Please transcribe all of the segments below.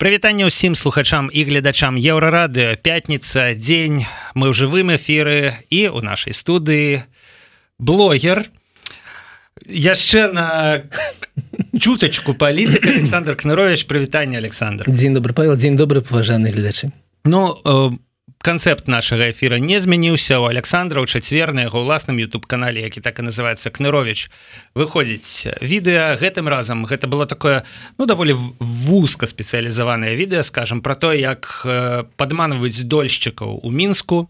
прывітанне ўсім слухачам і гледачам еўрарадыо пятніца дзень. Мы ў жывым эфіры і у нашай студыі блогер. Яшчэ на чутачку палітык Александр кнырович прывітанне Александр. Дзень добры павел. Дзень добры паважаны гледачы. Ну у э канцэпт нашага эфира не змяніўся. У Александра ў чацвер на яго ўласным YouTube канале які так і называется кнырович выходзіць відэа. Гэтым разам гэта было такое ну даволі вузка спецыялізаванае відэа скажем про то як падманваюць дольшчыкаў у мінску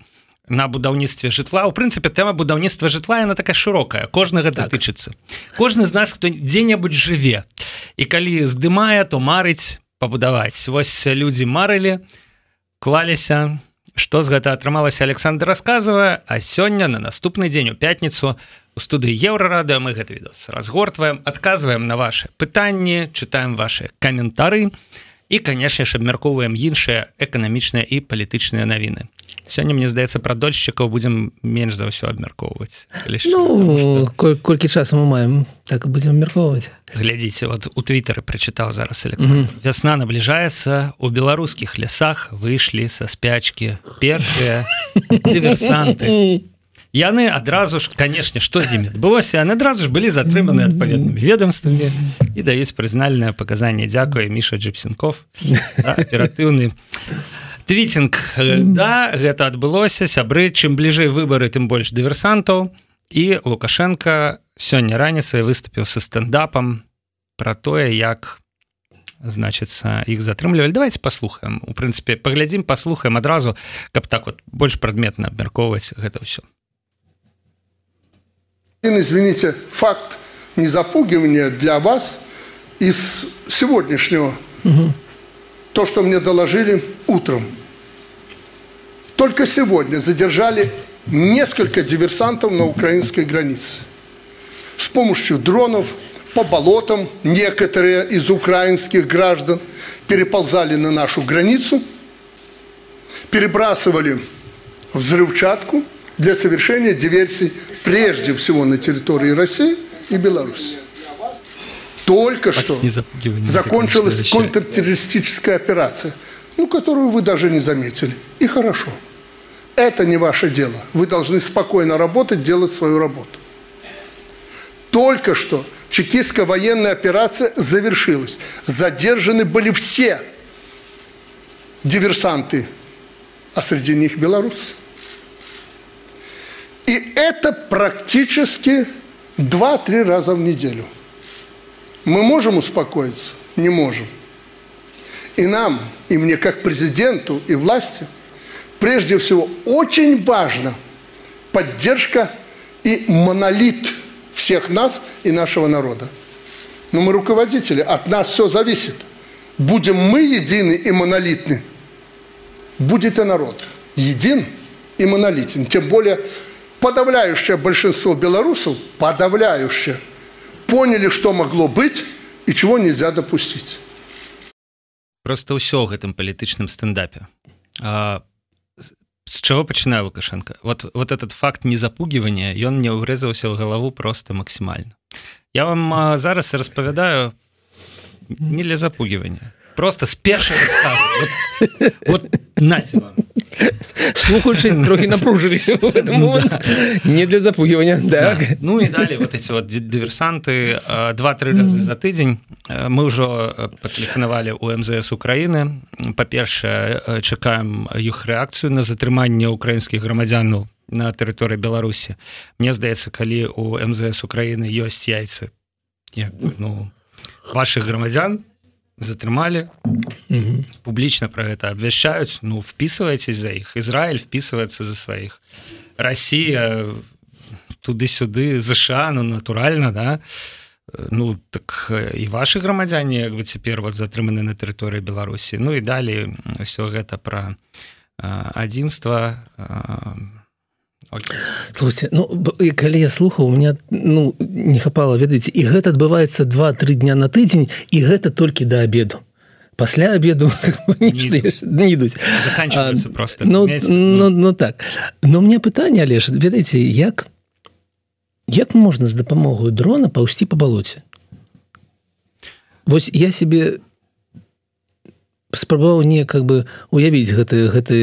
на будаўніцтве жытла. У прынцыпе тэма будаўніцтва жытла яна такая шырокая кожнага так. датычыцца. Кожны з нас хто дзе-небудзь жыве і калі здымае то марыць пабудаваць. Вось людзі марылі клаліся что з гэта атрымалася Александр рассказывае а сёння на наступны дзень у пятніцу у студыі еўрарадыо мы гэты відос разгортваем адказваем на ваши пытанні чытаем ваши каментары і канешне ж абмяркоўваем іншыя эканамічныя і палітычныя навіны сёння мне здаецца пра дольшчыкаў будзем менш за ўсё абмяркоўваць ну, что... колькі часу мы маем так будзем абмяркоўваць глядзіце вот у твиттары прачытаў зараз mm -hmm. вясна набліжаецца у беларускіх лясах выйшлі са спячки першыя дыверсанты яны адразу ж канешне што з імі адбылося яны адразу ж былі затрыманы адпаведнымі ведомствамі і даюць прызнальнае паказанне Дякуе міша джипсенков аператыўны а твитинг да гэта адбылося сябры чым бліжэй выбары тым больш дыверсантаў і лукашенко сёння раніцай выступіў са стендапам про тое як значится іх затрымлівалі давайте паслухаем у прынцыпе паглядзім паслухаем адразу каб так вот больш прадметна абмяркоўваць гэта ўсё извините факт не запугивания для вас из сегодняшнего. Угу. то что мне доложили утром Только сегодня задержали несколько диверсантов на украинской границе. С помощью дронов по болотам некоторые из украинских граждан переползали на нашу границу, перебрасывали взрывчатку для совершения диверсий прежде всего на территории России и Беларуси. Только что закончилась контртеррористическая операция, ну, которую вы даже не заметили. И хорошо. Это не ваше дело. Вы должны спокойно работать, делать свою работу. Только что чекистская военная операция завершилась. Задержаны были все диверсанты, а среди них белорусы. И это практически 2-3 раза в неделю. Мы можем успокоиться? Не можем. И нам, и мне как президенту, и власти – прежде всего очень важна поддержка и монолит всех нас и нашего народа. Но мы руководители, от нас все зависит. Будем мы едины и монолитны, будет и народ един и монолитен. Тем более подавляющее большинство белорусов, подавляющее, поняли, что могло быть и чего нельзя допустить. Просто ўсё гэтым палітычным стендапе. С чего пачынае лукашенко? Вот вот этот факт незапугивания ён мне ўрэзаўся ў галаву просто максімальна я вам а, зараз распавядаю не для запугивания просто с першай вот, вот, слухаючись трохи напружили не для запугивания так. Да. ну і далі вот эти вот дыверсанты два-тры разы за тыдзень мы ўжо патэлефанавалі у МЗС Украіны па-першае чакаем іх рэакцыю на затрыманне украінскіх грамадзянаў на тэрыторыі Беларусі Мне здаецца калі у МЗС Украіны ёсць яйцы ну ваших грамадзян затрымалі публічна про гэта абвяшчаюць. Ну вписывайтесь за іх. Ізраиль вписывается за сваіх. Россия туды-сюды ЗША ну натуральна да? Ну так і ваши грамадзяне як бы цяпер вот затрыманы на тэрыторыі Беларусі. Ну і далей все гэта про адзінства Слухайте, ну калі я слухаў у меня ну не хапала ведаеце і гэта адбываецца два-тры дня на тыдзень і гэта толькі да обеду. Пасля обеду не ідуць просто ну, ну, ну. так. Но мне пытанне але ж ведаеце як як можна з дапамогаю дрона паўсці по балоце Вось я себе спрабаваў не как бы уявіць гэты гэты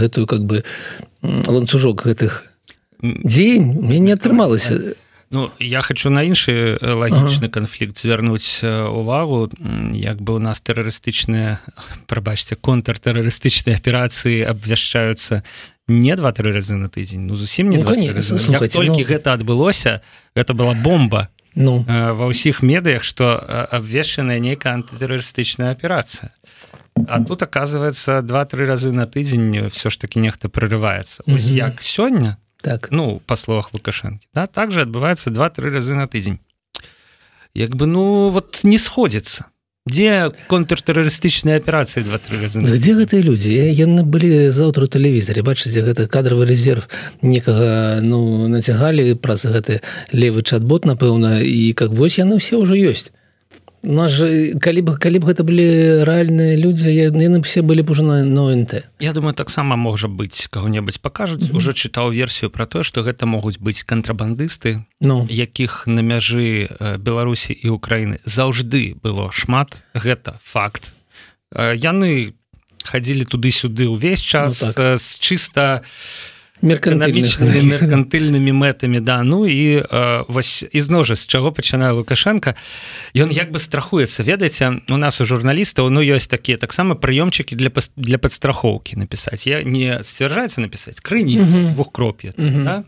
гэтую как бы ланцужок гэтых. Дзень мне не атрымалася. Ну я хочу на іншы лагічны ага. канфлікт звярнуць увагу. Як бы у нас тэрарыстычныя прабачце контртэрарыстычныя аперацыі абвяшчаюцца не два-тры разы на тыдзень ну зусім не ну, конечно, слухайте, толькі ну... гэта адбылося гэта была бомба. Ну. Ва ўсіх медыях што абвешчаная нейкая антытэрарыстычная аперацыя А тут оказывается два-тры разы на тыдзень все ж таки нехта прорывается. -hmm. як сёння так. ну по словах лукашэнкі да также адбываецца два-тры разы на тыдзень. Як бы ну вот не сходится. Дзе контртэрарыстычныя аперацыі два-тры разы где гэтыя людзі яны былі заўтра у тэлевізоре бачыце гэта кадравы резерв некага ну нацягалі праз гэты левы чат-бот напэўна і как вось яны ўсе ўжо ёсць нас же калі бы калі б гэта былі рэальныя людзі яны все былі б уже на НТ Я думаю таксама можа быць каго-небудзь пакажуць mm -hmm. уже чытаў версію про тое што гэта могуць быць кантрабандысты Ну. якіх на мяжы Беларусі і Украіны заўжды было шмат. Гэта факт. Яны хадзілі туды-сюды ўвесь час ну, так. з чыста меркантыльнымі мэтамі да. Ну і э, вось ізноў жа з чаго пачынае лукашенко? Ён як бы страхуецца ведаеце у нас у журналістаў ну ёсць такія таксама прыёмчыкі для для падстрахоўкі напісаць я не сцвярджаецца напісаць крыні двухкроп'я да?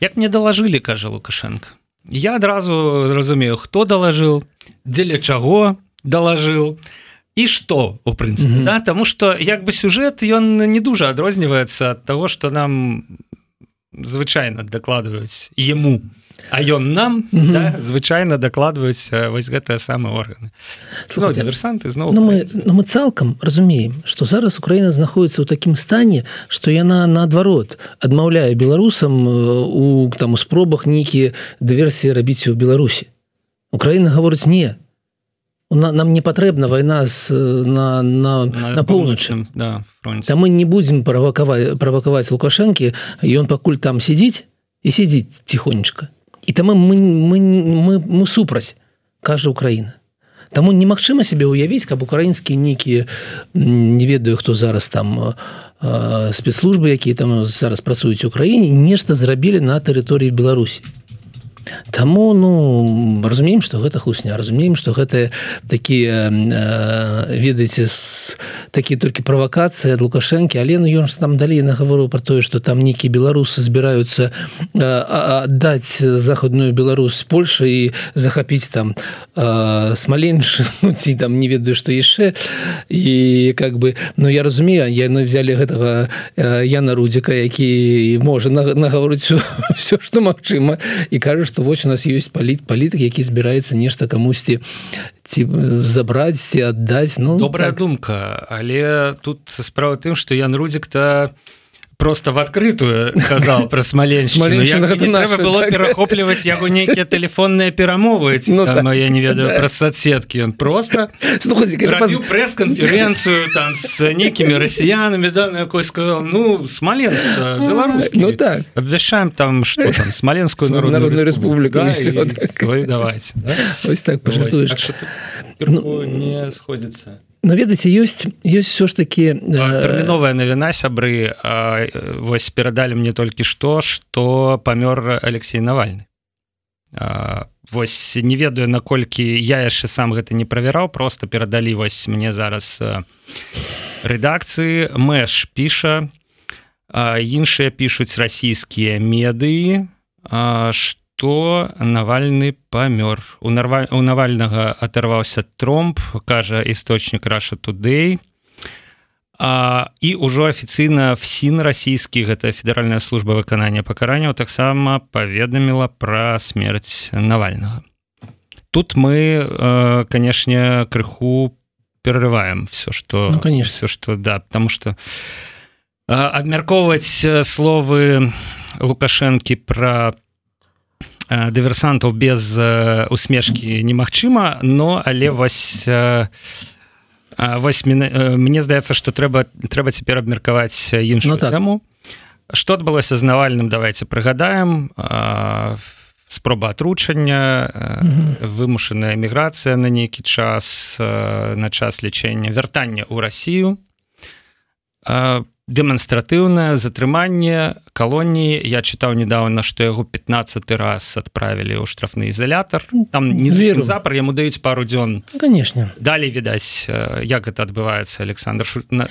як мне далажылі кажа лукашенко я адразу разумею хто далажыл дзеля чаго далажыл і і что у прынцыпе mm -hmm. да? Тому что як бы сюжэт ён не дужа адрозніваецца ад того что нам звычайно дакладваюць ему а ён нам mm -hmm. да, звычайно дакладваюць вось гэтыя самыя органы. Версанты зноў ну, мы, ну, мы цалкам разумеем что зараз Украіна знаходіцца ў такім стане что яна наадварот адмаўляе беларусам у там у спробах нейкія дыверсіі рабіць у Беларусі. Украіна гаворыць не нам не патрэбна вайна з на, на, на, на поўначы да, там мы не будзем правакаваць правакаваць лукашэнкі ён пакуль там сядзіць і сядзіць тихонечка і там мы мы, мы, мы супраць кажа Украіна Таму немагчыма сябе ўявіць каб украінскія нейкія не ведаю хто зараз там спецслужбы якія там зараз працуюць у краіне нешта зрабілі на тэрыторыі Беларусі Таму ну разумеем што гэта хлусня разумеем што гэта такія э, ведаеце такі толькі правакацыі ад лукашэнкі. Але ну ён ж там далей нагаварыў про тое што там нейкія беларусы збіраюцца аддаць захадную Беларусь Польша і захапіць там э, смаленш ну, ці там не ведаю што яшчэ. І как бы ну я разумею яны взяли гэтага э, Яна рудзіка які можа нагаварыць все што магчыма і кажа што што вось у нас ёсць паліт палітык які збіраецца нешта камусьці ці забраць ці аддаць ну добрая так. думка але тут справа тым што Ян рудзік-то просто в адкрытую казал про смаленщину было так. перахопліваць яго нейкія телефонныя перамовы ну, там, так. я не ведаю да. про соцсетки он просто пресс-конференцию там с некімі расіянами да якой сказал ну смален ну так обвяшаем там что там смоленскую народную, народную республику да, так. давайте да? так, так ну, не сходится но ведаце ёсць ёсць все ж таки новая навіна сябры вось перадалі мне толькі што что памёр Алексей навальны. Восьось не ведаю наколькі я яшчэ сам гэта не правяраў просто перадалі вось мне зараз рэдакцыі. Мэш піша іншыя пішуць расійскія медыі что то навальны памёр. У нарва у навальнага аторваўся тромб кажа істочнік раша тудэй а і ўжо афіцыйна фсін расійскі гэта федэральная служба выканання пакаранняў таксама паведаміла пра смерць навальнага. Тут мы канешне крыху перарываем все что ну, конечно. все что да потому что абмяркоўваць словы лукашэнкі про Э, дыверсантаў без э, усмешкі немагчыма но але вось э, вось мне здаецца что трэба трэба цяпер абмеркаваць іншую ну, так. таму что адбылося з навальным давайте прыгадаем. Спроба атручання вымушаная эміграцыя на нейкі час на час лічэння вяртання ў Росію дэманстратыўнае затрыманне калоніі я чытаў недавно что яго 15 раз отправілі ў штрафны ізалятор там не веру запар яму даюць пару дзён конечно. Далей відаць як это адбываецца Александр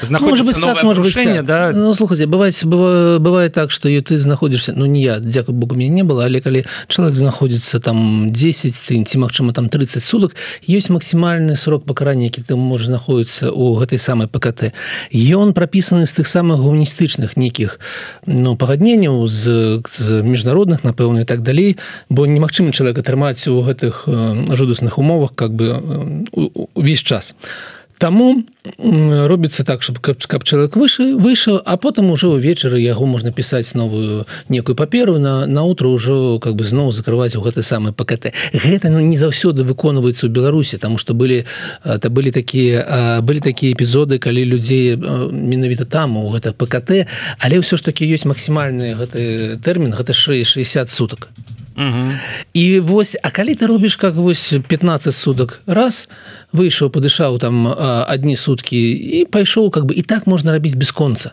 знаходжаще да? Ну, слухайте бывает бывает так что ты знаходишься Ну не я дзяку Богу мне не было але калі чалавек знаходзіцца там 10 ці Мачыма там 30 суток. Ёсць максімальны срок пакарання які ты можешь знаходіцца у гэтай самой ПКТ ён прапісаны з тых самых гуманістычных нейкіх ну пагадненняў з, з міжнародных напэўна так далей бо немагчыма чалавек атрымаць у гэтых жудасных умовах как бы увесь час. а Таму робіцца так чтобы каб, каб чалавек выше выйшаў а потым ужо ўвечары яго можна пісаць новую некую паперу на наутро ўжо как бы зноў закрываць у гэты самы пакт гэта ну, не заўсёды выконваецца ў беларусі тому что былі это былі такія былі такія эпізоды калі людзей менавіта там у гэта пкт але ўсё ж таки ёсць максімальны гэты тэрмін гэта 660 суток і вось а калі ты робіш как вось 15 суток раз выйшаў падышаў там одни сутки і пайшоў как бы і так можна рабіць бесконца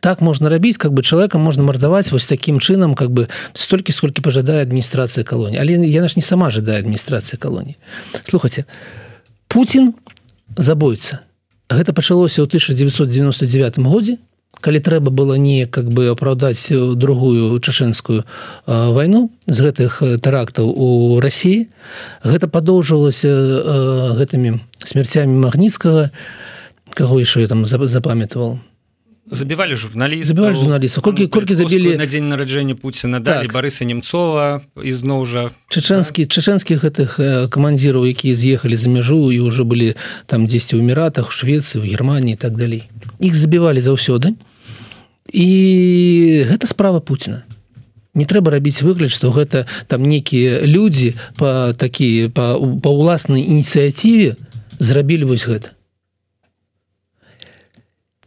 так можна рабіць как бы человека можна мардаваць вось таким чынам как бы столькі сколькі пожадае адміністрацыя калоні але яна ж не сама жадае адміністрацыя калоні слухайте Путін забойца гэта пачалося ў 1999 годзе калі трэба было не как бы апраўдаць другую чашэнскую вайну з гэтых тэрактаў у Росіі гэта падоўжвалася гэтымі смерцямі магніцкага каго яшчэ я там запамятаваў забівалі журналіст забівалі журналістаў колькі колькі забілі на дзень нараджэння Пуціна далі так. барыса немцова ізноў жа чачэнскі так? чачэнскіх гэтых камандзіраў якія з'ехалі за мяжу і ўжо былі там дзесьці ў эміратах Швецыі у Геррманіі так далей іх забівалі заўсёды і гэта справа Пуціна не трэба рабіць выгляд што гэта там некія людзі по такі па ўласнай ініцыятыве зрабілі вось гэта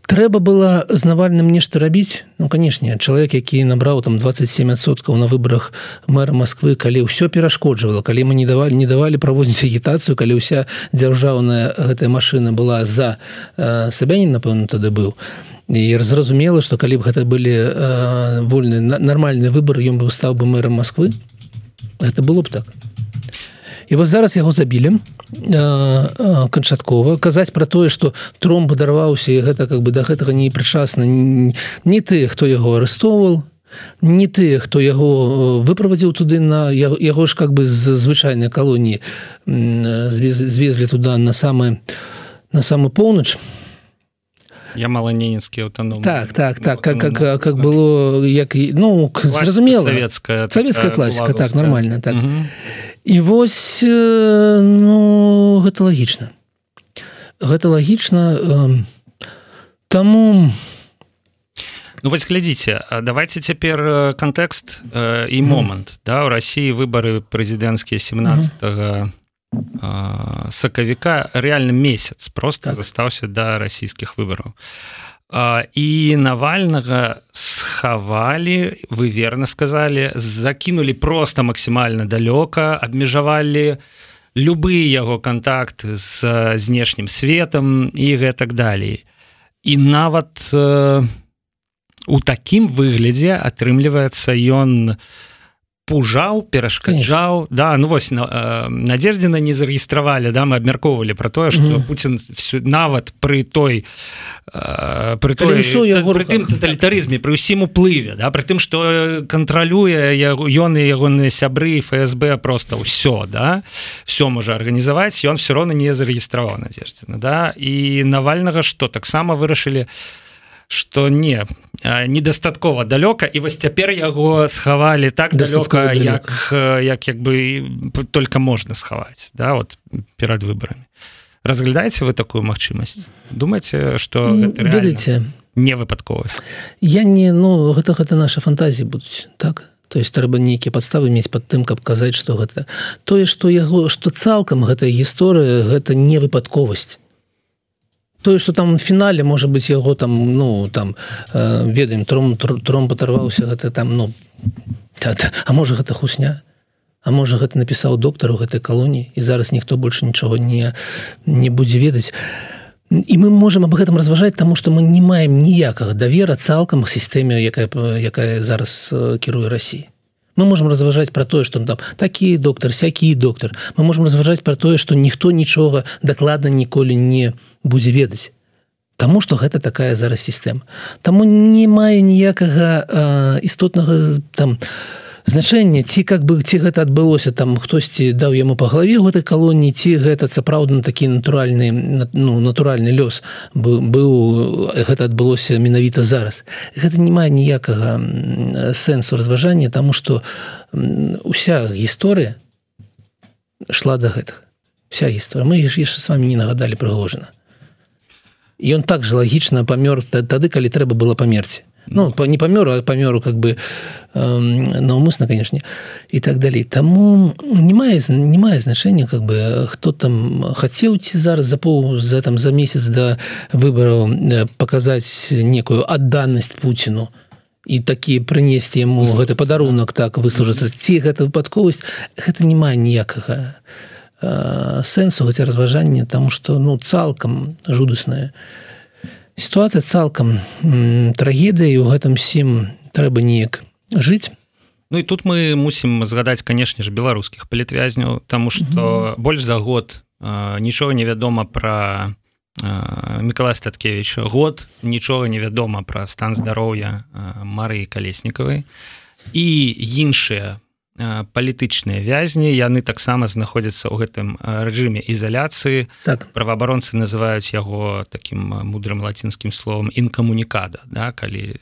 трэба было з навальным нешта рабіць? Ну канешне чалавек які набраў там 27соткаў на выборах мэра Москвы калі ўсё перашкоджвала калі мы не давалі не давалі праводзіць агітацыю калі ўся дзяржаўная гэтая машина была за э, сабянін напэўна тады быў. Зразумела што калі б гэта былі э, вольны нармальны выбор ён бы стаў бы мэрам Москвы это было б так. І вот зараз яго забілі канчаткова казаць про тое что тромб падарваўся і гэта как бы да гэтага не прычасна не ты хто яго арыстоўваў не ты хто яго выправадзіў туды на яго ж как бы з звычайнай калоніі звезлі туда на самы на самы поўнач. Я маланенецкі аўтаном так так так. Как как как было як ну зразумела. советская советская класіка так нормально так. І вось ну гэта лагічна. Гэта лагічна таму ну вось глядзіце давайте цяпер кантэкст і момант. Да у Росіі выбары прэзідэнцкія 17 -го сакавіка. Реально месяц просто так. застаўся до да расійскіх выбораў і навальнага схавалі вы верно сказали закінули просто максімальна далёка абмежавалі любы яго контакт з знешнім светом і гэтак далей і нават э, у такім выглядзе атрымліваецца ён у пужаў перашкаджаў да ну вось на, э, надеждзена не зарэгістравалі да мы абмяркоўвалі про тое что mm -hmm. Путін нават при той э, при той пры тым тоталітарызме при ўсім уплыве да при тым что кантралюе ён і ягоныя сябры ФСБ просто ўсё да все можа арганізаваць ён все роўно не зарэгістраваў надеждзена да. І навальнага что таксама вырашылі у что не недастаткова далёка і вось цяпер яго схавалі так далёка як як як бы только можна схаваць да вот перад выборами. Разглядаеце вы такую магчымасць думаце что ведаеце не выпадковасць я не ну гэта гэта наша фантазіі будуць так? То есть трэба нейкія падставы мець под тым каб казаць что гэта. Тое что яго что цалкам гэтая гісторыя гэта не выпадковасць тое что там фінале можа быть яго там ну там э, ведаем тром тром паtarваўся гэта там ну та, та, а можа гэта хусня? А можа гэта напісаў доктар у гэтай калоніі і зараз ніхто больше нічога не не будзе ведаць. І мы можем об гэтым разважаць тому что мы не маем ніякага давера цалкам сістэме якая якая зараз кіруе Росіі мы можем разважаць про тое что там такі доктор сякі доктор. Мы можем разважаць про тое что ніхто нічога дакладна ніколі не будзе ведаць Таму что гэта такая зараз сістэма. Таму не мае ніякага э, істотнага там значэння ці как бы ці гэта адбылося там хтосьці даў яму па галаве гэтай калоніі ці гэта сапраўдна такі натуральны ну натуральны лёс быў гэта адбылося менавіта зараз. Гэта не мае ніякага сэнсу разважання тому что уся гісторыя шла до гэтага. Вся гісторыя. Мы яшчэ с вами не нагадалі прыгожана. Ён так же лагічна памёр тады калі трэба было памерці ну по не памёру а памёру как бы э, наўмысна конечно і так далей таму не мае не мае значэння как бы хто там хацеў ці зараз за пол за там за месяц до выбораў показаць некую адданасць Пуціну і такі прынесці яму гэты падарунак так выслужыцца ці гэта выпадковасць гэта не мае ніякага э, сэнсу гэтя разважання тому что ну цалкам жудаснае і сітуацыя цалкам трагедыі у гэтым сім трэба неяк жыць. Ну і тут мы мусім згадаць канешне ж беларускіх палітвязняў тому что mm -hmm. больш за год нічога невядома про Миколай статкевич год нічога невядома пра стан здароўя Марыі калеснікавай. І іншыя палітычныя вязні. Яны таксама знаходзяцца ў гэтым рэжыме ізаляцыі. Так. Праваабаронцы называюць яго таким мудрым лацінскім словом інкамунікада да калі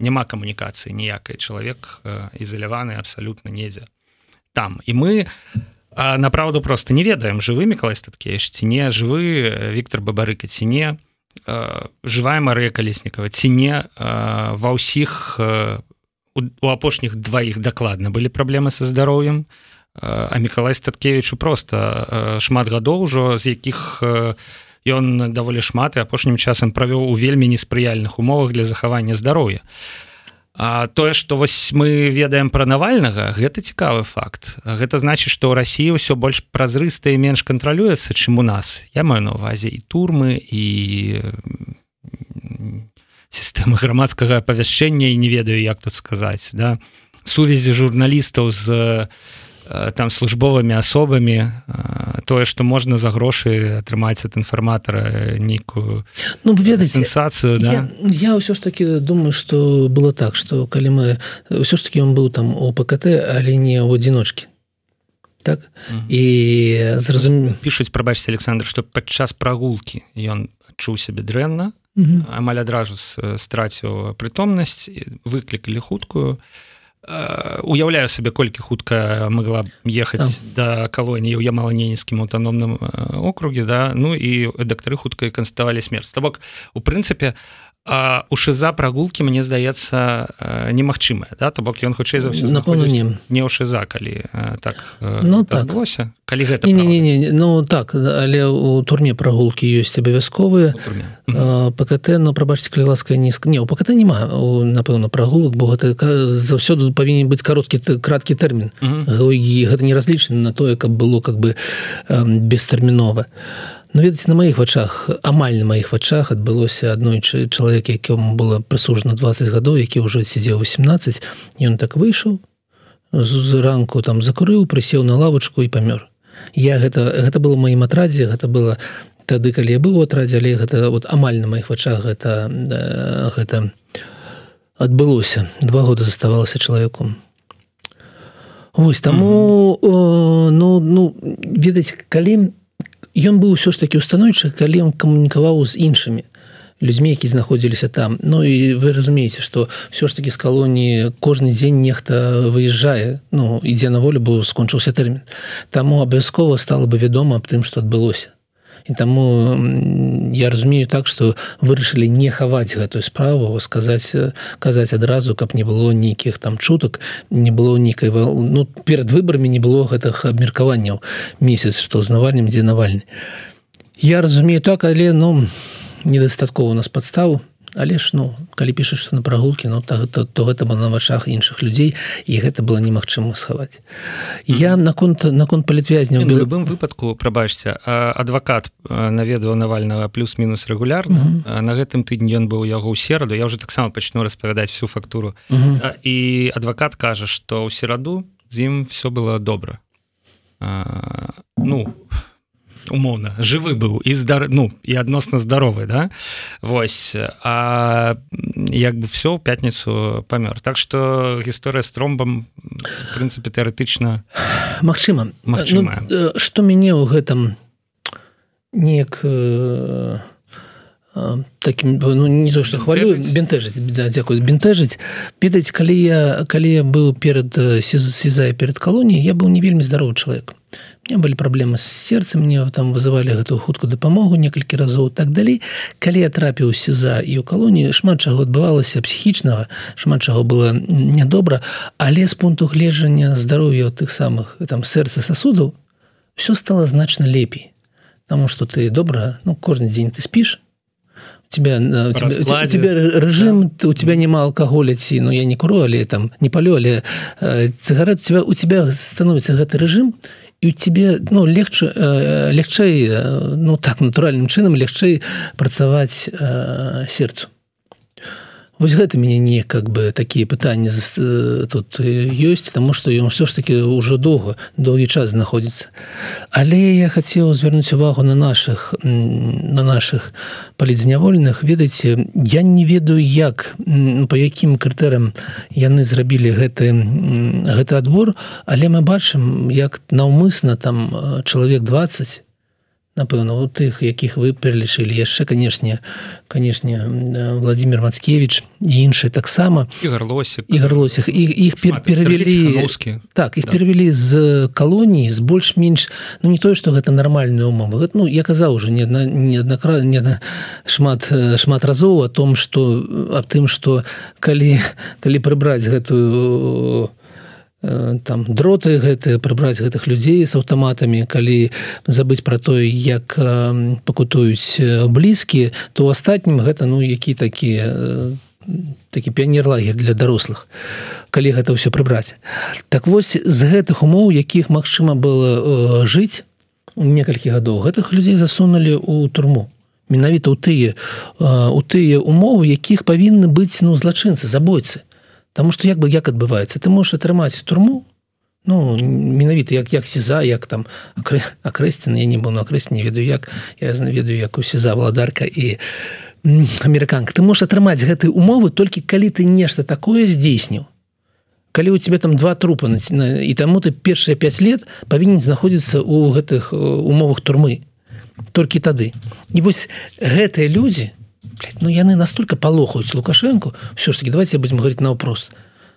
няма камунікацыі ніякай. Чалавек ізаляваны абсалютна недзе там. І мы направду просто не ведаем жывы Миколай статкееш ці не жывы Віктор бабарыка ці не жывая Марыя калеснікава ці не ва ўсіх по у апошніх дваіх дакладна былі праблемы са здароўем. А мікалай статкевичу просто шмат гадоў ужо з якіх ён даволі шмат і апошнім часам правёў у вельмі неспрыяльных умовах для захавання здароўя. А тое што вось мы ведаем пра навальнага гэта цікавы факт. Гэта значыць што ў рассіі ўсё больш празрыста і менш кантралюецца чым у нас. Я маю на увазе і турмы і сістэмы грамадскага апавяшчэння і не ведаю як тут сказаць да. Сувязі журналістаў з э, там службовымі асобамі э, тое што можна за грошы атрымаць ад інфарматара нейкую ну ведаць сенсацыю да? я, я ўсё ж таки думаю что было так что калі мы ўсё ж таки он быў там у ПКТ але не ў адзіночкі. Так? І зразум пішуць прабачце Александр што падчас прагулкі ён чуў сябе дрэнна амаль адразу страціў прытомнасць выклікалі хуткую уяўляю сабе колькі хутка могла ехаць да калоніі ў ямала-ненецкім аўтаномным округе да? Ну і дактары хутка канставалі смерць. То бок у прынцыпе у у шиза прогулки мне здаецца немагчымая да? То бок ён хутчэй за ўсё не. не ў шиза калі так ну так лося калі гэта не, не, не, ну так але у турме прогулки ёсць абавязковыя. ПКТ но прабачце калі ласка нізка не у ПКТ няма напэўна прогулак бо гэта заўсёды павінен быць кароткі краткі тэрмін. Гэта не разлічаны на тое каб было как бы бестэрмінова. а Ну, ведаце на маіх вачах амаль на маіх вачах адбылося аднойчы чалавек якому было прысужана 20 гадоў які ўжо сидзеў 18 ён так выйшаў з ранку там закурыў прысеў на лавочку і памёр. Я гэта гэта было маім атрадзе гэта было тады калі я быў у атрадзе але гэта вот амаль на маіх вачах гэта гэта адбылося. Два года заставалася чалавеком. Вось таму mm -hmm. ну ну ведаць калі ён быў ўсё ж таки устаноўчы калі ён камунікаваў з іншымі людзьмі які знаходзіліся там. Ну і вы разумееце что все ж таки з калоніі кожны дзень нехта выязджае Ну ідзе на волю бо скончыўся тэрмін таму абавязкова стало бы вядома аб тым что адбылося і таму я разумею так что вырашылі не хаваць гэтую справу сказаць казаць адразу каб не было нейкіх там чутак не было нейкай ну перад выбарамі не было гэтых абмеркаванняў. Месяц что з навальнем дзе навальны. Я разумею так але ну недастаткова у нас падставу але ж ну калі пішаш на прагулкі ну так то, то гэта было на вачах іншых людзей і гэта было немагчыма схаваць. Я наконт наконт палітвязня в любым выпадку прабачся адвакат наведваў навальнага плюс-мінус рэгулярна. Mm -hmm. на гэтым тыдні ён быў яго ў сераду. Я уже таксама пачну распавядаць всю фактуру. Mm -hmm. і адвакат кажа што ў сераду з ім все было добра. А, ну умоўна жывы быў і здар ну і адносна здаровы да? Вось а як бы все ў пятніцу памёр. Так что гісторыя з тромбам прынцыпе тэарэтычна Мачыма Мачыма ну, што мяне ў гэтым неяк э, таким ну, не то что хвалю бентэжыць да, дзякую бентэжыць ведаць калі я калі я быў перад сезая перед калоніяй я быў не вельмі здаровы чалавек былі праблемы з сердцем мне там вызывалі гэтую хутку дапамогу некалькі разоў так далей калі я трапіў сеза і ў калоніі шмат чаго адбывалася псіхічнага шмат чаго было нядобра але з пункту гледжання здароўя тых самых там сэрца сасудаў все стало значна лепей Таму что ты добра ну кожны дзень ты спіш тебя э, у тебя, у тебя режим да. у тебя няма алкоголя ці ну я не куру але там не палю але э, цыгарет у тебя у тебя становится гэты режим у тебе ну легче э, лягчэй э, ну так натуральным чынам лягчэй працаваць э, сердцу Вось гэта мяне не как бы такія пытанні э, тут ёсць тому что ён все ж таки ўжо доўга доўгі час знаходзіцца але я хацеў звярнуць увагу на наших на наших палізнявольных ведаеце я не ведаю як по якім крытэрам яны зрабілі гэты гэты адбор але мы бачым як наўмысна там э, чалавек 20 напэўна у тых якіх вы пералічылі яшчэ канешне канешне владимир мацкевич і іншыя таксама. Ігарлосик ігарлосіх і іх перавялі так іх да. перавялі з калоніі з больш-менш ну не тое что гэта нармальныя умовы гэта, ну я казаў уже не адна неаднакра не шмат шмат разоў о том что аб тым что калі калі прыбраць гэтую Э, там дроты гэтыя прыбраць гэтых людзей з аўтаматамі. Калі забыць пра тое як пакутуюць блізкі то астатнім гэта ну які такі такі піянерлагер для дарослых калі гэта ўсё прыбраць. Так вось з гэтых умоў якіх магчыма было жыць некалькі гадоў гэтых людзей засунули ў турму. Менавіта ў тыя у тыя умовы якіх павінны быць ну злачынцы забойцы Таму што як бы як адбываецца? Ты можаш атрымаць турму ну менавіта як як сеза як там акрэсціны я не быў на акрэсці не ведаю як я ведаю як у сеза валадарка і амерыканка. Ты можаш атрымаць гэты умовы толькі калі ты нешта такое здзейсніў. Калі у тебе там два трупа і таму ты першыя 5 лет павінен знаходзіцца ў гэтых умовах турмы. Толькі тады. І вось гэтыя людзі ну яны настолько палохаюць лукашенко. Все ж таки давайте будем говорить на вопрос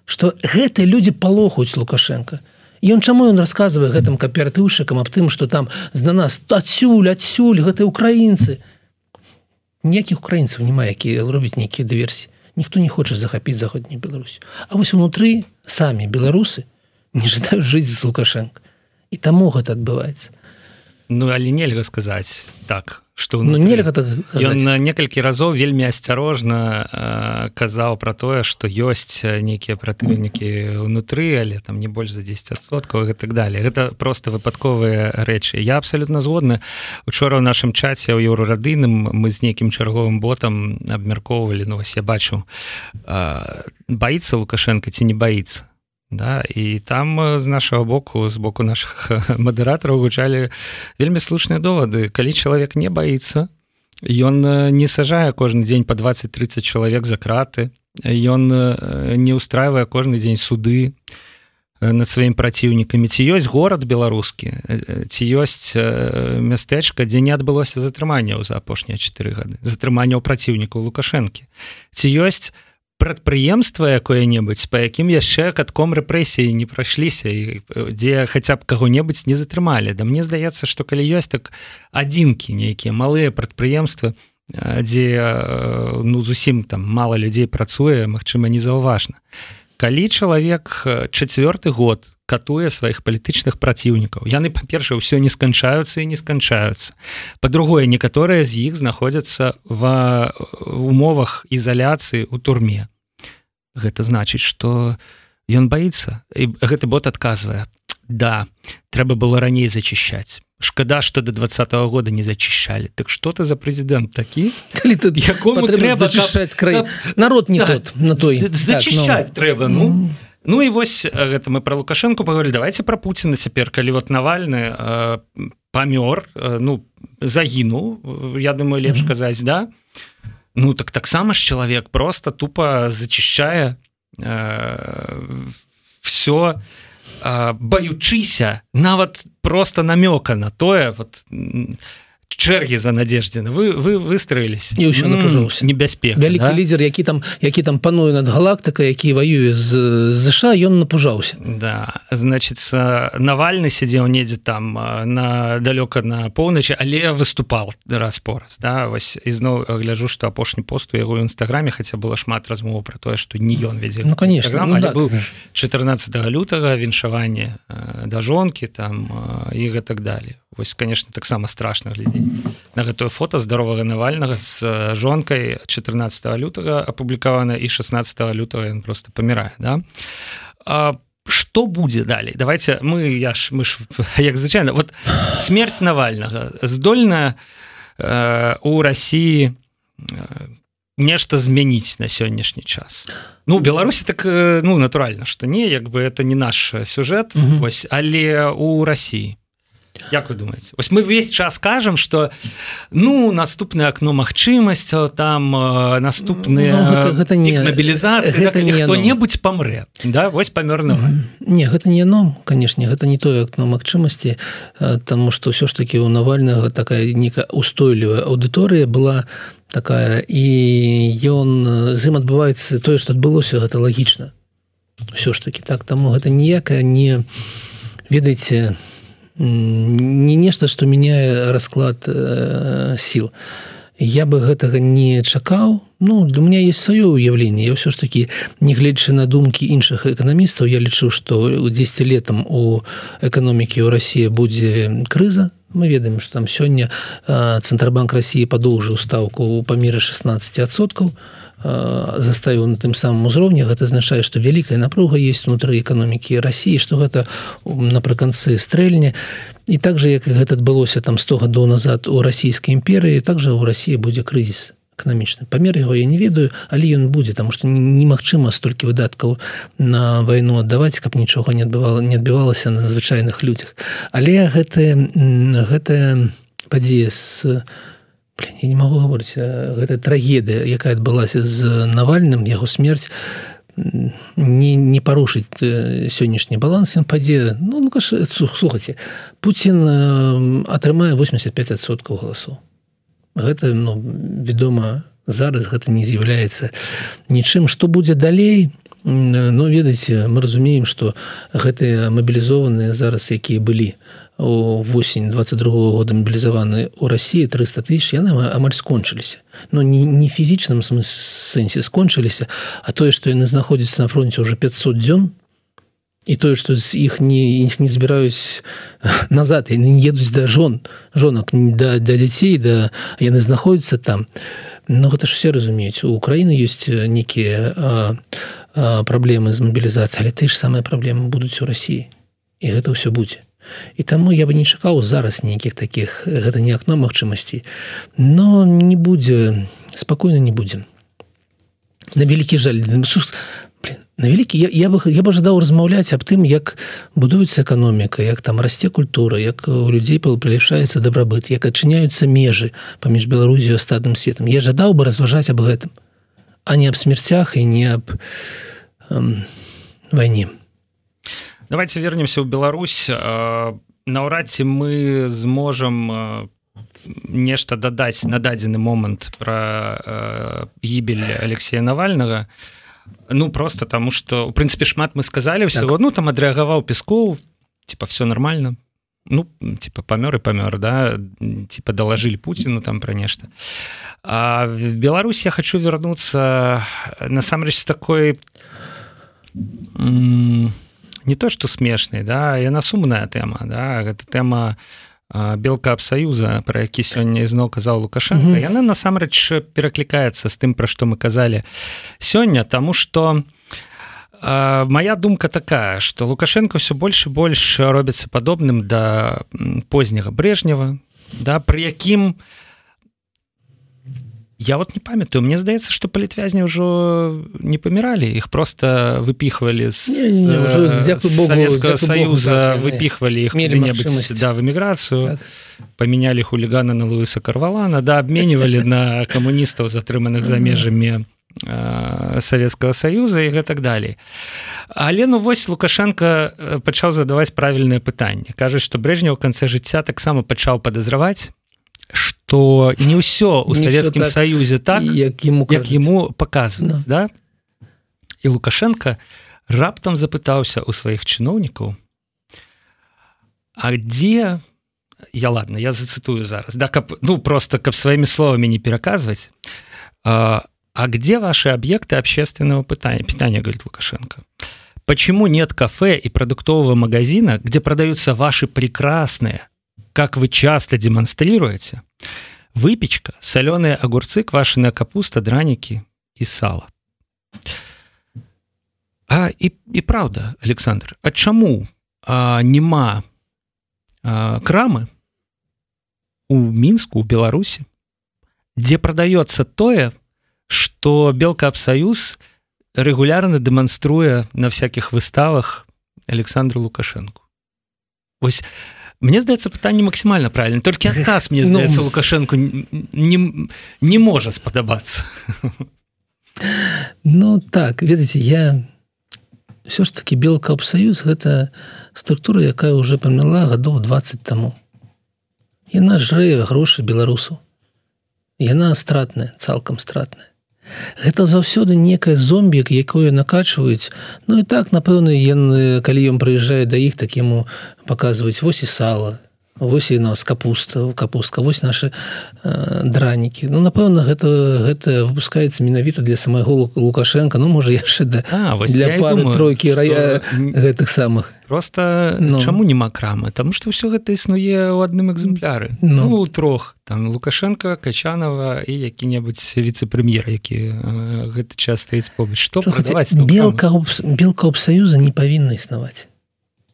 что гэтыя люди палохаюць лукашенко. І он чаму ён рассказывае гэтым кааператыўшчыкам аб тым что там на нас адсюль адсюль гэты украінцы ніякіх украінцаў няма якія робяць нейкія дыверсіі ніхто не хоча захапіць заходняй Беларусь А вось унутры самі беларусы не жадаюць жыць з лукашенко. І таму гэта адбываецца Ну але нельга сказаць так что ну, нельга так ён некалькі разоў вельмі асцярожна казаў про тое что ёсць нейкія пратрыўнікі унутры але там не больш за 10соткаў і так далее гэта просто выпадковыя рэчы. Я абсолютно згодны. Учора ў нашым чаце ў еўрарадыйным мы з нейкім чарговым ботам абмяркоўвалі ну вось я бачу баится лукашенко ці не баится Да, і там з нашага боку з боку наших мадэратараў гучалі вельмі слушныя довады. Калі чалавек не баится ён не сажае кожны дзень по 20-30 чалавек за краты ён не устраивае кожны дзень суды над сваім праціўнікамі. Ці ёсць горад беларускі? Ці ёсць мястэчка дзе не адбылося затрыманняў за апошнія 4 гады затрыманняў праціўнікаў лукашэнкі? Ці ёсць у прадпрыемства якое-небудзь по якім яшчэ катком рэпрэсіі не прайшліся і дзе хаця б каго-небудзь не затрымалі. Да мне здаецца што калі ёсць так адзінкі нейкія малыя прадпрыемствы дзе ну зусім там мало людзей працуе Мачыма незаўважна. Калі чалавек чацвёрты год катуе сваіх палітычных праціўнікаў. Яны па-першае ўсё не сканчаюцца і не сканчаюцца. По-другое некаторыя з іх знаходзяцца в умовах ізаляцыі у турме. Гэта значыць что ён боится і гэты бот адказвае. Да трэба было раней зачищаць шкада что до двадцатого года не зачищали так что ты за президент такі калі ты якому трэба зачищать край народ не так, тот на той. зачищать так, ну. трэба ну. Ну і вось гэта мы про лукашенко паговорили давайте про Пуціна цяпер калі вот навальны э, памёр э, ну загінуў я думаю лепш казаць да? Ну так таксама ж чалавек просто тупо зачищае э, все на баючыся нават просто намёка на тое вот чэргі за надеждзіна вы вы выстроились. І ўсё напужаўся небяспек вялікі да? лідер які там які там пануе над галактыка які воюе з ЗША ён напужаўся. Да. Значится навальны сядзеў недзе там на далёка на поўначы але выступал раз пораз да. Вось ізноў гляжу что апошні посту яго ў нстаграме хаця было шмат размову про тое что не ён вядзе ну конечно ну, да. быў 14 лютага віншаванне да жонкі там і гэтак далее вось конечно таксама страшна глядзець на гэтую фото здоровага навальнага з жонкай 14 лютага апублікавана і 16 лютага ён просто памірае да? А что будзе далей? Давайте мы я ж мы ж як звычайна вот смерть навальнага здольная э, у Росіі нешта змяніць на сённяшні час? Ну беларусі так ну натуральна что не як бы это не наш сюжэт вось але у Росіі Як вы думаете? Ось мы весь час кажам что ну наступное окно магчымасцяў там э, наступные ну, гэта, гэта не мобілізацыя кто-небудзь памрэ. Да вось памёрного не гэта не яно канешне гэта не тое окно магчымасці э, тому что все ж таки у навальнага такая некая устойлівая аўдыторыя была такая і ён з ім адбываецца тое что адбылося гэта лагічна. Все ж таки так? Таму гэта ніякая не ведаеце не не нешта что мяняе расклад э, сил я бы гэтага не чакаў. Ну для меня есть сваё уяўленне я ўсё ж таки негледзячы на думкі іншых эканамістаў я лічу что у 10 летам у эканомікі ў Росія будзе крыза. Мы ведаем что там сёння э, цэнтрбанк Росіі падоўжыў ставку у памеры 16соткаў заставіў на тым самым узроўні гэта азначае што вялікая напруга есть унутры эканомікі Росіі што гэта напрыканцы стрэльні. І так же як гэта адбылося там 100 гадоў назад у расійскай імперыі также у Росіі будзе крызіс эканамічны. Памер яго я не ведаю але ён будзе там што немагчыма столькі выдаткаў на вайну аддаваць каб нічога не адбывала не адбівалася на звычайных людзях. Але гэтая гэтая падзея з Блин, я не могу говорить гэта трагедыя якая адбылася з навальным яго смерть не не парушыць сённяшні баланс ён падзе ну слухайте Путін атрымае 85соткаў галасу гэта ну вядома зараз гэта не з'яўляецца нічым што будзе далей? Ну ведаеце мы разумеем что гэтыя мабілізованыя зараз якія былі восень 22 -го года мобілізаваны у Росіі 300 тысяч яны амаль скончыліся но не, не фізічным сэнсе скончыліся а тое што яны знаходзяцца на фронте уже 500 дзён і тое што з іх не іх не збіраюць назад яны не едуць да жон жонак да, да дзяцей да яны знаходзяцца там. Но гэта ж все разумеюць у Украіны ёсць нейкія праблемы з мабілізацыяй але ты ж самыя праблемы будуць у Росіі і гэта ўсё будзе і таму я бы не чакаў зараз нейкіх таких гэта не акно магчымасцей но не будзе спакойна не будзе на вялікі жаль на вялікі я, я бы я бы жадаў размаўляць аб тым як будуецца эканоміка як там расце культура як у людзей паліпшаецца дабрабыт як адчыняюцца межы паміж беларусію астатным светом. Я жадаў бы разважаць аб гэтым а не аб смерцях і не аб эм, вайне давайте вернемся ў Беларусь. Наўрад ці мы зможам нешта дадаць на дадзены момант про гібель Алексея навальнага ну просто тому что у прынцыпе шмат мы сказали ўсяго так. ну там адрэагаваў пескоў типа все нормально. Ну типа памёр і памёр да типа далажылі Пуціну там пра нешта а в Беларусь я хочу вернуться насамрэч с такой не то что смешнай да яна сумная тэма да гэта тэма белка абсаюза про які сёння ізноў казаў лукашенко mm -hmm. яна насамрэч пераклікаецца з тым пра што мы казалі сёння тому что моя думка такая что лукашенко все больше больш робіцца падобным да позняга брежнева да при якім у я вот не памятаю мне здаецца что палітвязні ўжо не паміралі их просто выпихвалі з советского союза выпихвалі их да в эміграцыю так. поменяли хулигана на луиса карвалана да обменивалі на камуністаў затрыманых за межамі советского союза и гэтак далей але ну вось лукашенко пачаў задаваць правільнае пытанне кажуць что брежня ў канцы жыцця таксама пачаў падазраваць что не ўсё у савецкім так, саюзе так як ему як ему показваць да. да? І лукашенко раптам запытаўся у сваіх чыноўнікаў А дзе я ладно я зацытую зараз да каб ну просто каб сваімі словамі не пераказваць а, а где ваши объекты общественного пытания питания говорит лукашенко. Почему нет кафе и продуктового магазина где продаются ваши прекрасные как вы часто демонстрируете, выпечка, соленые огурцы, квашеная капуста, драники и сало. А і, і правда, Александр, а чаму а, няма а, крамы у мінску у Беларусі, дзе прадаецца тое, што белкаабсаюз рэгулярна дэманструе на всякихх выставах Александр Лукашенко. Вось Мне здаецца пытанне максімальна правильно. Толькі адказ мне здаецца ну, лукашенко не, не можа спадабацца Ну так ведаеце я все ж таки белкаабсаюз гэта структура якая уже памяла гадоў 20 таму яна жрэ грошы беларусу яна стратная цалкам стратная Гэта заўсёды некае зомбік, якое накачваюць. Ну і так, напэўна, ён, калі ён прыязджае да іх, так яму паказваюць вось і сала, вось і нас капуста капустка вось наши э, дранікі Ну напэўна гэта гэта выпускаецца менавіта для самого лукашенко Ну можа яшчэ да а, для пары тройкі рая гэтых самых просто ну. чаму няма крамы там что ўсё гэта існуе ў адным экземпляры. Ну. ну трох. Там лукашенко качанова і які-небудзь віце-прэм'ер які э, гэты час стаіць побач. Что белка белка обсаюза не павінна існаваць.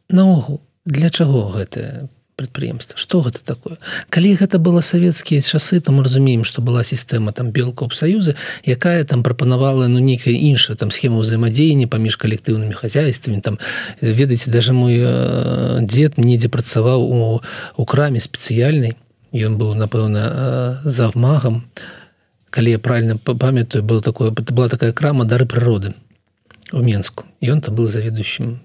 Наогул для чаго гэта прадпрыемства что гэта такое? Калі гэта было савецкія часы то мы разумеем что была сістэма там белкоп саюза якая там прапанавала ну нейкая іншая там схема ўзаемадзеяння паміж калектыўнымі хозяйствамі там ведаеце даже мой э, дзед недзе працаваў у у краме спецыяльнай ён быў напэўна э, завмагам калі я правильно памятаю был такое была такая крама дары прыроды у менску ён там был заведующим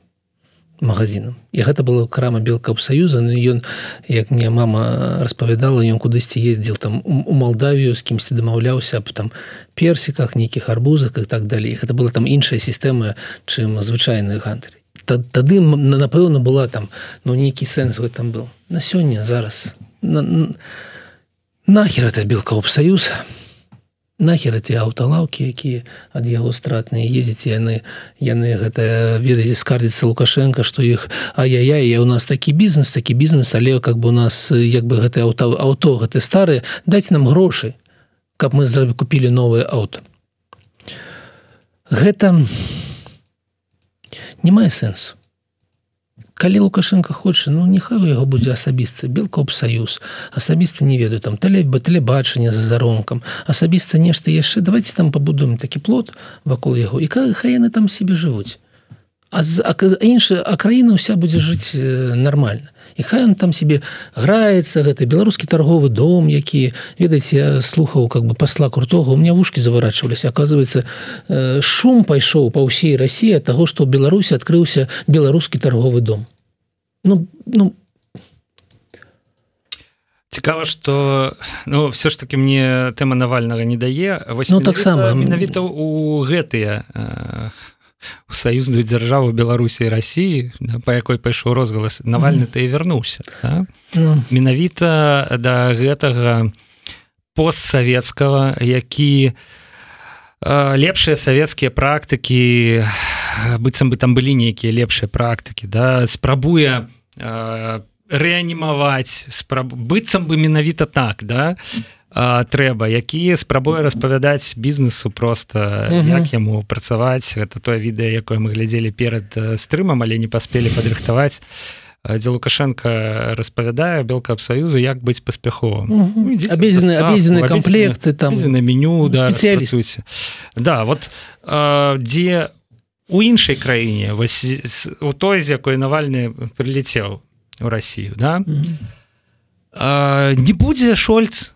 магазинам і гэта была крама белкапсаюза но ён як мне мама распавядала ён кудысьці ездзіл там у Малдавію з кімсьці дамаўляўся аб там персіках нейкіх арбузах і так далей гэта была там іншая сістэма чым звычайных гантарь тады напэўна была там ну нейкі сэнс вы там был. На сёння зараз. На, нахер это белкапсаюз а нахер эти аўталаўкі якія ад яго стратныя ездзіць яны яны гэта ведаеце скардзіцца лукашенко что іх ай-яя я у нас такі бізнес такі бізнес але как бы у нас як бы гэты аўто аўто гэты старыя даць нам грошы каб мы зрабі купілі новое аўто. Гэта не мае сэнсу калі лукашенко хоча ну нехай у яго будзе асабіста белкоп саюз. Асабіста не ведаю там тэле бы тэлебачанне за заронкам асабіста нешта яшчэ. Давайте там пабудуем такі плод вакол яго. І хай яны там себе жывуць. А іншая а краіна ўся будзе жыць нормально і хай он там себе граецца гэты беларускі торговы дом які. Ведаеце я слухаў как бы пасла крутого у меня вушки заворачивались оказывается шум пайшоў по ўсей России того что ў беларусі открыўся беларускі торговы дом. Ну ну. Цікава что ну все ж таки мне тэма навальнага не дае. Ну таксама. менавіта у гэтыя у саюзную дзяржаву беларусі Росіі да, па якой пайшоў розгалас навальны ты вярнуўся да? ну. менавіта да гэтага постсавецкага які лепшыя савецкія практыкі быццам бы там былі нейкія лепшыя практыкі да спрабуе э, рэанімаваць спраб... быццам бы менавіта так да а, трэба які спрабуе распавядаць бізнесу просто як яму працаваць. Гэта тое відэа якое мы глядзелі перад стрымам але не паспелі падрыхтаваць. Дзе лукашенко распавядае белка абсаюзу як быць паспяховым. Абезены абезены комплекты там на меню да, да вот а, дзе у іншай краіне вось у той з якой навальны прилетел у Россию да? Mm -hmm. а, не будзе шольц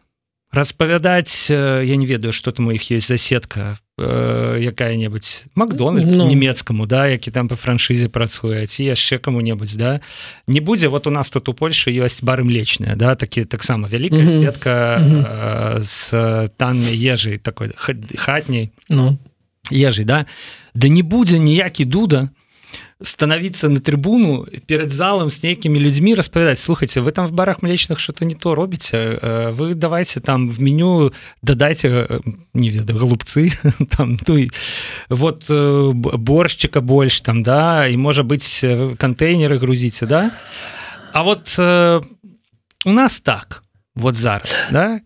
распавядаць я не ведаю что там у іх есть заседка якая-небудзь макдональд ну, нямецкаму да які там по франшызе працуе ці яшчэ кому-небудзь да не будзе вот у нас тут у Польшы ёсць бары млечная да такі таксама вялікая mm -hmm. сетка mm -hmm. с таннай ежай такой хатняй ну. ежай да да не будзе ніякі дуда становиться на трибуну перед залом с нейкімі людьми распавядаць слухайте вы там в барах млечных что-то не то робіце э, вы давайте там в меню дадайте э, не ведаю голубцы там ну и вот э, боршчыка больш там да і можа быть контейнеры грузіце да? А вот у нас так вот зараз да?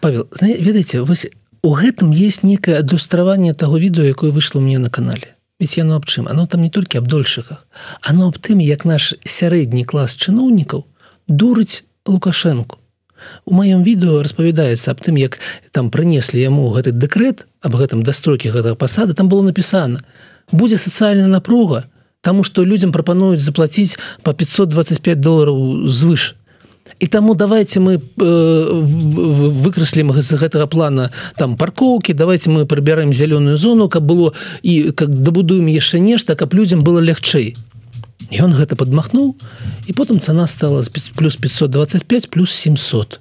Павел ведаеце вось у гэтым есть некае адлюстраванне того відео якое вышло мне на канале яно аб чым оно там не толькі аб дольшыках оно аб тым як наш сярэдні клас чыноўнікаў дурыць лукашенко у маём відэо распавядаецца аб тым як там прынеслі яму гэты дэкрэт аб гэтым дастройкі гэтага пасады там было напісана будзе сацыяльная напруга тому что людям прапануюць заплатіць по 525 долларов звыш і таму давайте мы э, выкраслім з гэтага плана там паркоўкі давайте мы прыбяраем зялёную зону каб было і как дабудуем яшчэ нешта каб людям было лягчэй. Ён гэта подмахнуў і потым цана стала плюс 525 плюс 700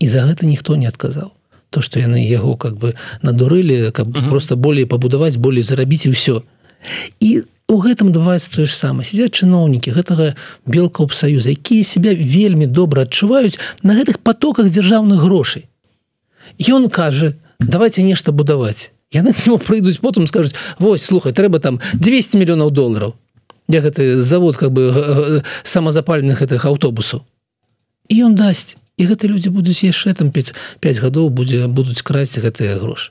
і за гэта ніхто не адказаў. То что яны яго как бы надурылі каб uh -huh. просто болей пабудаваць болей зарабіць і ўсё. І у гэтым даваць тое ж самае. Сядзяць чыноўнікі гэтага белка псаюза якія себя вельмі добра адчуваюць на гэтых потоках дзяржаўных грошай. Ён кажа давайте нешта будаваць яны прыйдуць потым скажуць Вось слухай трэба там 200 мільёнаў долараў я гэты завод как бы самазапальных гэтых аўтобусаў і ён дасць. І гэты людзі будуць яшчэ там 5 5 гадоў будзе будуць красці гэтыя грошы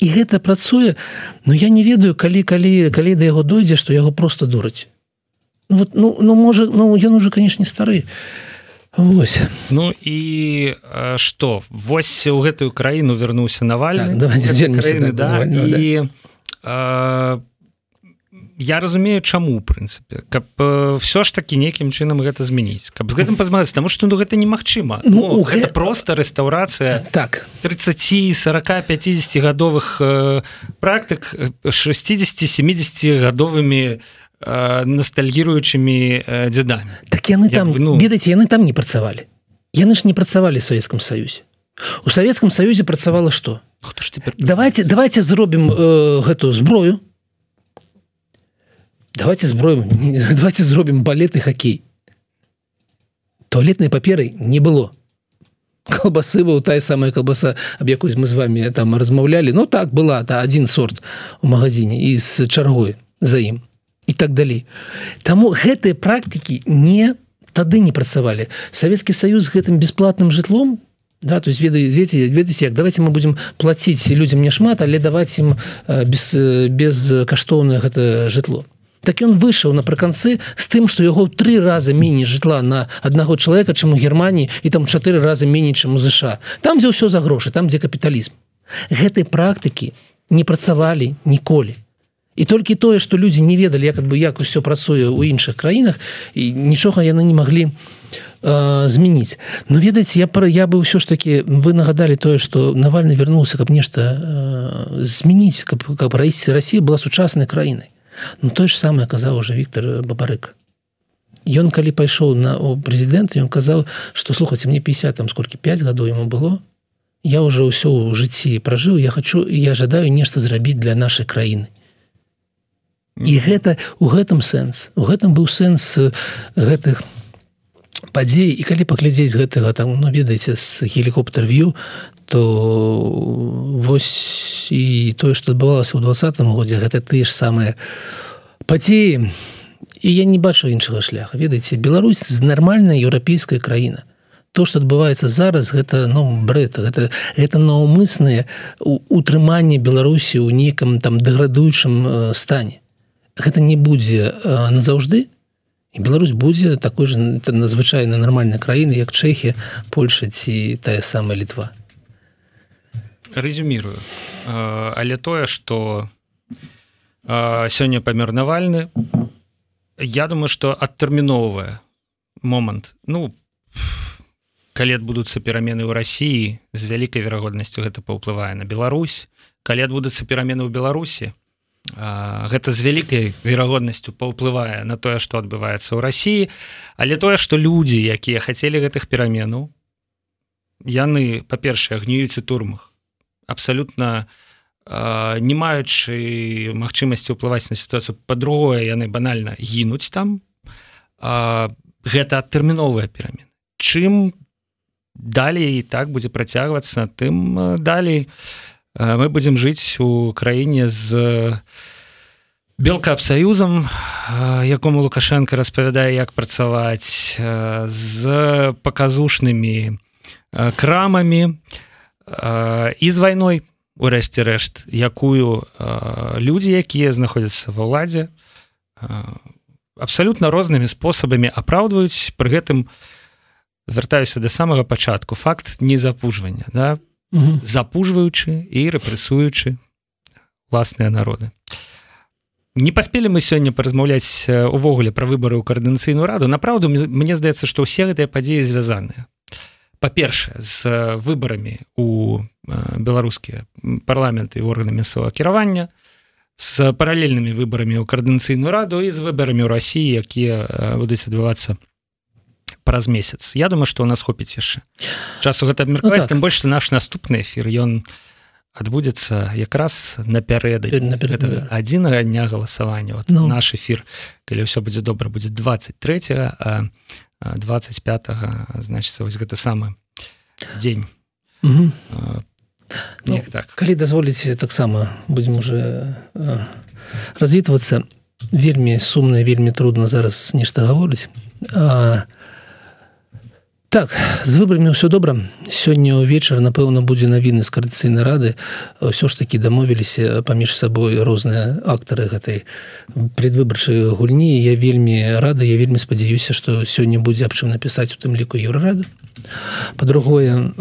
і гэта працуе. Но я не ведаю калі калі калі да яго дойдзе што яго просто дураць. Ну, вот ну ну можа ну ён уже канешне стары. Вось. Ну і што? Вось у гэтую краіну вярнуўся навальны. Так, краіны, да, і да я разумею чаму у прынцыпе. Каб э, все ж таки нейкім чынам гэта змяніць. Каб з гэтым пазмацца тому что ну гэта немагчыма. Ну, гэта гэ... просто рэстаўрацыя так. 30 40 50 гадовых э, практык 60 70 гадовымі э, ностальгіруючымі э, дзедамі так яны там бы, ну... ведаце яны там не працавалі. Яны ж не працавалі савецкам саюзе. У савецкам саюзе працавала что давайте давайте зробім э, гэтую зброю давайте зброем давайте зробім балетны хоккей. Туалетнай паперы не было. Колбасы быў тая самая колбаса. Аб якой мы з вами там размаўлялі Ну так была та один сорт у магазине і з чаргой за ім і так далей Таму гэтыя практики не тады не працавалі. Савецкі союз гэтым бесплатным жытлом да то есть ведаю ведаце ведаце як давайте мы будем платіць людям не шмат але даваць ім без без каштоўнае гэта жытло так ён выйшаў напрыканцы з тым што яго тры разы меней жытла на аднаго чалавека чым у германії і там чатыры разы меней чым у ЗША там дзе ўсё за грошы там дзе капіталізм. Гэтай практыкі не працавалі ніколі. І толькі тое што людзі не ведалі як бы як усё працуе ў іншых краінах і нічога яны не маглі змяніць. Но ведаеце я пара я бы ўсё ж таки вы нагадалі тое что навальны вярнуўся каб нешта змяніць каб каб раісці Росія была сучаснай краінай Ну той ж самае казаў уже Віктор бабарык. Ён калі пайшоў на прэзідэнт ён казаў что слухаць мне 50 там сколькі 5 гадоў ему было я уже ўсё ў жыцці пражыў я хочу я жадаю нешта зрабіць для нашай краіны і гэта у гэтым сэнс у гэтым быў сэнс гэтых падзей і калі паглядзець гэтага там ну ведаеце з гелікоптер в'ю што вось і тое што адбывалася ў двадцатым годзе гэта тыя ж самыя падзеі. І я не бачу іншага шляха ведаеце Беларусь з нармальная еўрапейская краіна. То что адбываецца зараз гэта ну бред гэта это наўмыснае утрыманне беларусі ў некам там дэградуючым стане. Гэта не будзе назаўжды. І Беларусь будзе такой же надзвычайна нармальная краіна як чэхі Польша ці тая самая літва резюмирую. Але тое что сёння памер навальны я думаю что адтэрміноўвае момант. Ну калі адбудуцца перамены ў Росіі з вялікай верагоднасцю гэта паўплывае на Беларусь. Калі адбудуцца перамены ў Беларусі гэта з вялікай верагоднасцю паўплывае на тое што адбываецца ў Росіі але тое што людзі якія хацелі гэтых пераменаў яны па-першае гніюць у турмах абсалютна не маючы магчымасці ўплываць на сітуацыю па-другое яны банальна гінуць там. Гэта адтэрміновыя перамены. Чым далей і так будзе працягвацца тым э, далей э, мы будзем жыць у краіне з белкаабсаюзам э, якому лукашенко распавядае як працаваць з паказушнымі крамамі. і з вайной урэшце рэшт якую людзі якія знаходзяцца ва ўладзе абсалютна рознымі спосабамі апраўдваюць. Пры гэтым у вяртаюся до самага пачатку. Факт незапужвання да? Угу. запужваючы і рэпрэсуючы власныя народы. Не паспелі мы сёння паразмаўляць увогуле пра выбары ў каардынацыйную раду. Направду мне здаецца што ўсе гэтыя падзеі звязаныя па-першае з выбарамі у беларускія парламенты і органы мясцовага кіравання з паралельнымі выбарамі ў каардынацыйную раду і з выбарамі ў рассіі якія будуць адбывацца праз месяц Я думаю что у нас хопіць яшчэ часу гэта абмеркаваць ну, так. тым больш наш наступны эфир ён адбудзецца якраз напярэды адзінага дня галасавання вот, ну. наш эфир калі ўсё будзе добра будзе 23 25 значит вось гэта самы дзень угу. ну, так. калі дазволіце таксама будзем уже развітвацца вельмі сумна вельмі трудно зараз нешта гаворыць а Так з выбарамі ўсё добра сёння ўвечар напэўна будзе навіны з кардыцыйнай рады. Ўсё ж такі дамовіліся паміж сабой розныя актары гэтай предвыбарчай гульні. Я вельмі рада я вельмі спадзяюся што сёння будзе аб чым напісаць у тым ліку еўрарады по-другое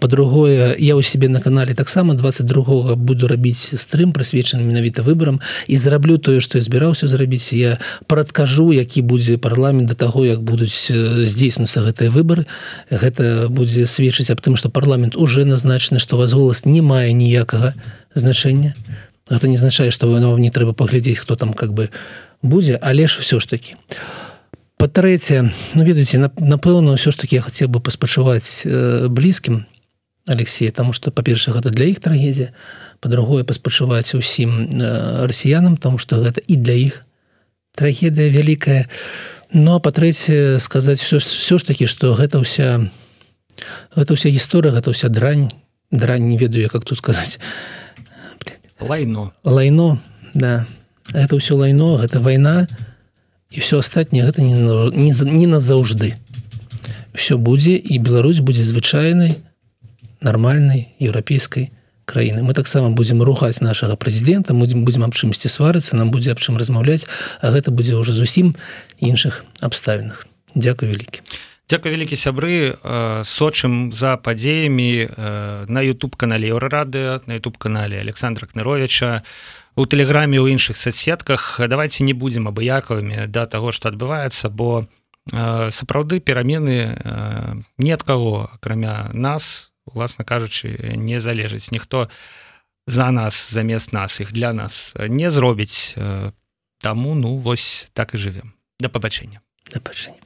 по-другое я у себе на канале таксама 22 буду рабіць стрым прысвечаны менавіта выборам і зараблю тое что я збіраўся зрабіць. Я прадкажу які будзе парламент до таго як будуць здзейснуцца гэтыя выборы гэта будзе сведчыць аб тым что парламент уже назначаны что вас голас не мае ніякага значэння. Это не азначае что вы вам не трэба паглядзець хто там как бы будзе але ж все ж таки па-трэцяе ну ведаеце напэўна ўсё ж таки я хацеў бы паспачуваць э, блізкім Алексей тому что па-перша гэта для іх трагедія по-другое паспачуваць усім э, расіянам тому что гэта і для іх трагедыя вялікая. но ну, па-трэцяе сказаць все все ж таки что гэта ўся гэта ўся гісторыя гэта ўся дрань. Дрань не ведаю как тут сказаць. Лайно. Лайно да. Это ўсё лайно гэта вайна. І все астатняе гэта не, не, не назаўжды. Все будзе і Беларусь будзе звычайнай нармальнай еўрапейскай краіны. Мы таксама будзем рухаць нашага прэзідэнта будзем будзем аб чымсьці сварыцца нам будзе аб чым размаўляць а гэта будзе ўжо зусім іншых абставінах. Дякую вялікі. Дякую вялікі сябры. Сочым за падзеямі на YouTube канале еўрарады на YouTube канале Александра кныровича у тэлеграме у іншых соцсетках. Давайте не будем абыякавымі да того что адбываецца бо э, сапраўды перамены э, не ад каго акрамя нас уласна кажучы не залежыць. Ніхто за нас замест нас их для нас не зробіць. Таму ну вось так і жывем да пабачэння. Да пабачэння